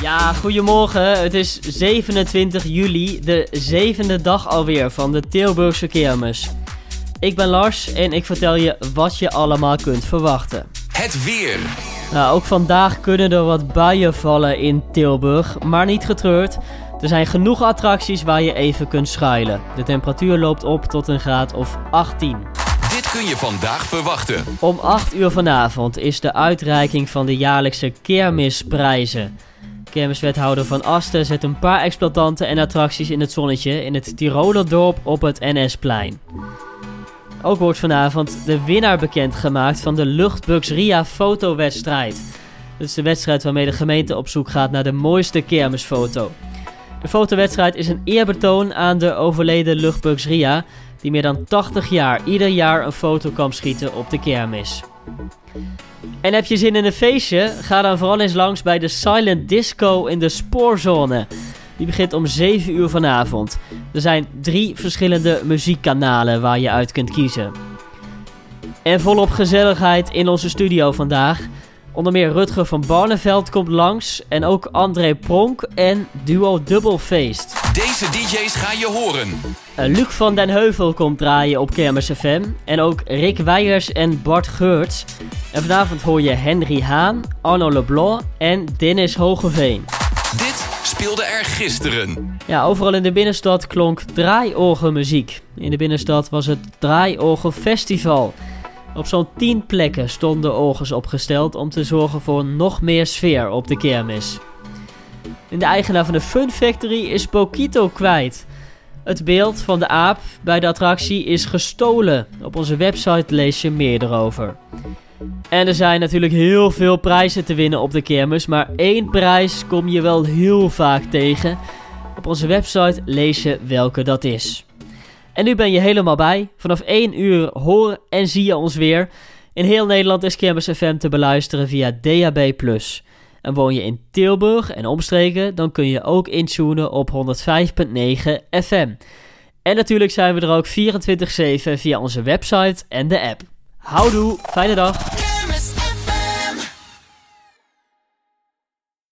Ja, goedemorgen. Het is 27 juli, de zevende dag alweer van de Tilburgse kermis. Ik ben Lars en ik vertel je wat je allemaal kunt verwachten. Het weer. Nou, ook vandaag kunnen er wat buien vallen in Tilburg, maar niet getreurd. Er zijn genoeg attracties waar je even kunt schuilen. De temperatuur loopt op tot een graad of 18. Dit kun je vandaag verwachten. Om 8 uur vanavond is de uitreiking van de jaarlijkse kermisprijzen. Kermiswethouder Van Asten zet een paar exploitanten en attracties in het zonnetje in het Tirolerdorp op het NS-plein. Ook wordt vanavond de winnaar bekendgemaakt van de Luchtbugs Ria fotowedstrijd. Dat is de wedstrijd waarmee de gemeente op zoek gaat naar de mooiste kermisfoto. De fotowedstrijd is een eerbetoon aan de overleden Luchtbugs Ria, die meer dan 80 jaar ieder jaar een foto kan schieten op de kermis. En heb je zin in een feestje? Ga dan vooral eens langs bij de Silent Disco in de Spoorzone. Die begint om 7 uur vanavond. Er zijn drie verschillende muziekkanalen waar je uit kunt kiezen. En volop gezelligheid in onze studio vandaag. Onder meer Rutger van Barneveld komt langs en ook André Pronk en Duo Dubbelfeest. Deze DJ's ga je horen. Uh, Luc van den Heuvel komt draaien op Kermis FM en ook Rick Weijers en Bart Geurts. En vanavond hoor je Henry Haan, Arno Leblanc en Dennis Hogeveen. Dit speelde er gisteren. Ja, overal in de binnenstad klonk draaiorgelmuziek. In de binnenstad was het Draaiorgelfestival. Op zo'n 10 plekken stonden orgels opgesteld om te zorgen voor nog meer sfeer op de kermis. En de eigenaar van de Fun Factory is Pokito kwijt. Het beeld van de aap bij de attractie is gestolen. Op onze website lees je meer erover. En er zijn natuurlijk heel veel prijzen te winnen op de kermis, maar één prijs kom je wel heel vaak tegen. Op onze website lees je welke dat is. En nu ben je helemaal bij. Vanaf 1 uur hoor en zie je ons weer. In heel Nederland is Kermis FM te beluisteren via DAB+. En woon je in Tilburg en omstreken, dan kun je ook intunen op 105.9 FM. En natuurlijk zijn we er ook 24-7 via onze website en de app. Houdoe, fijne dag!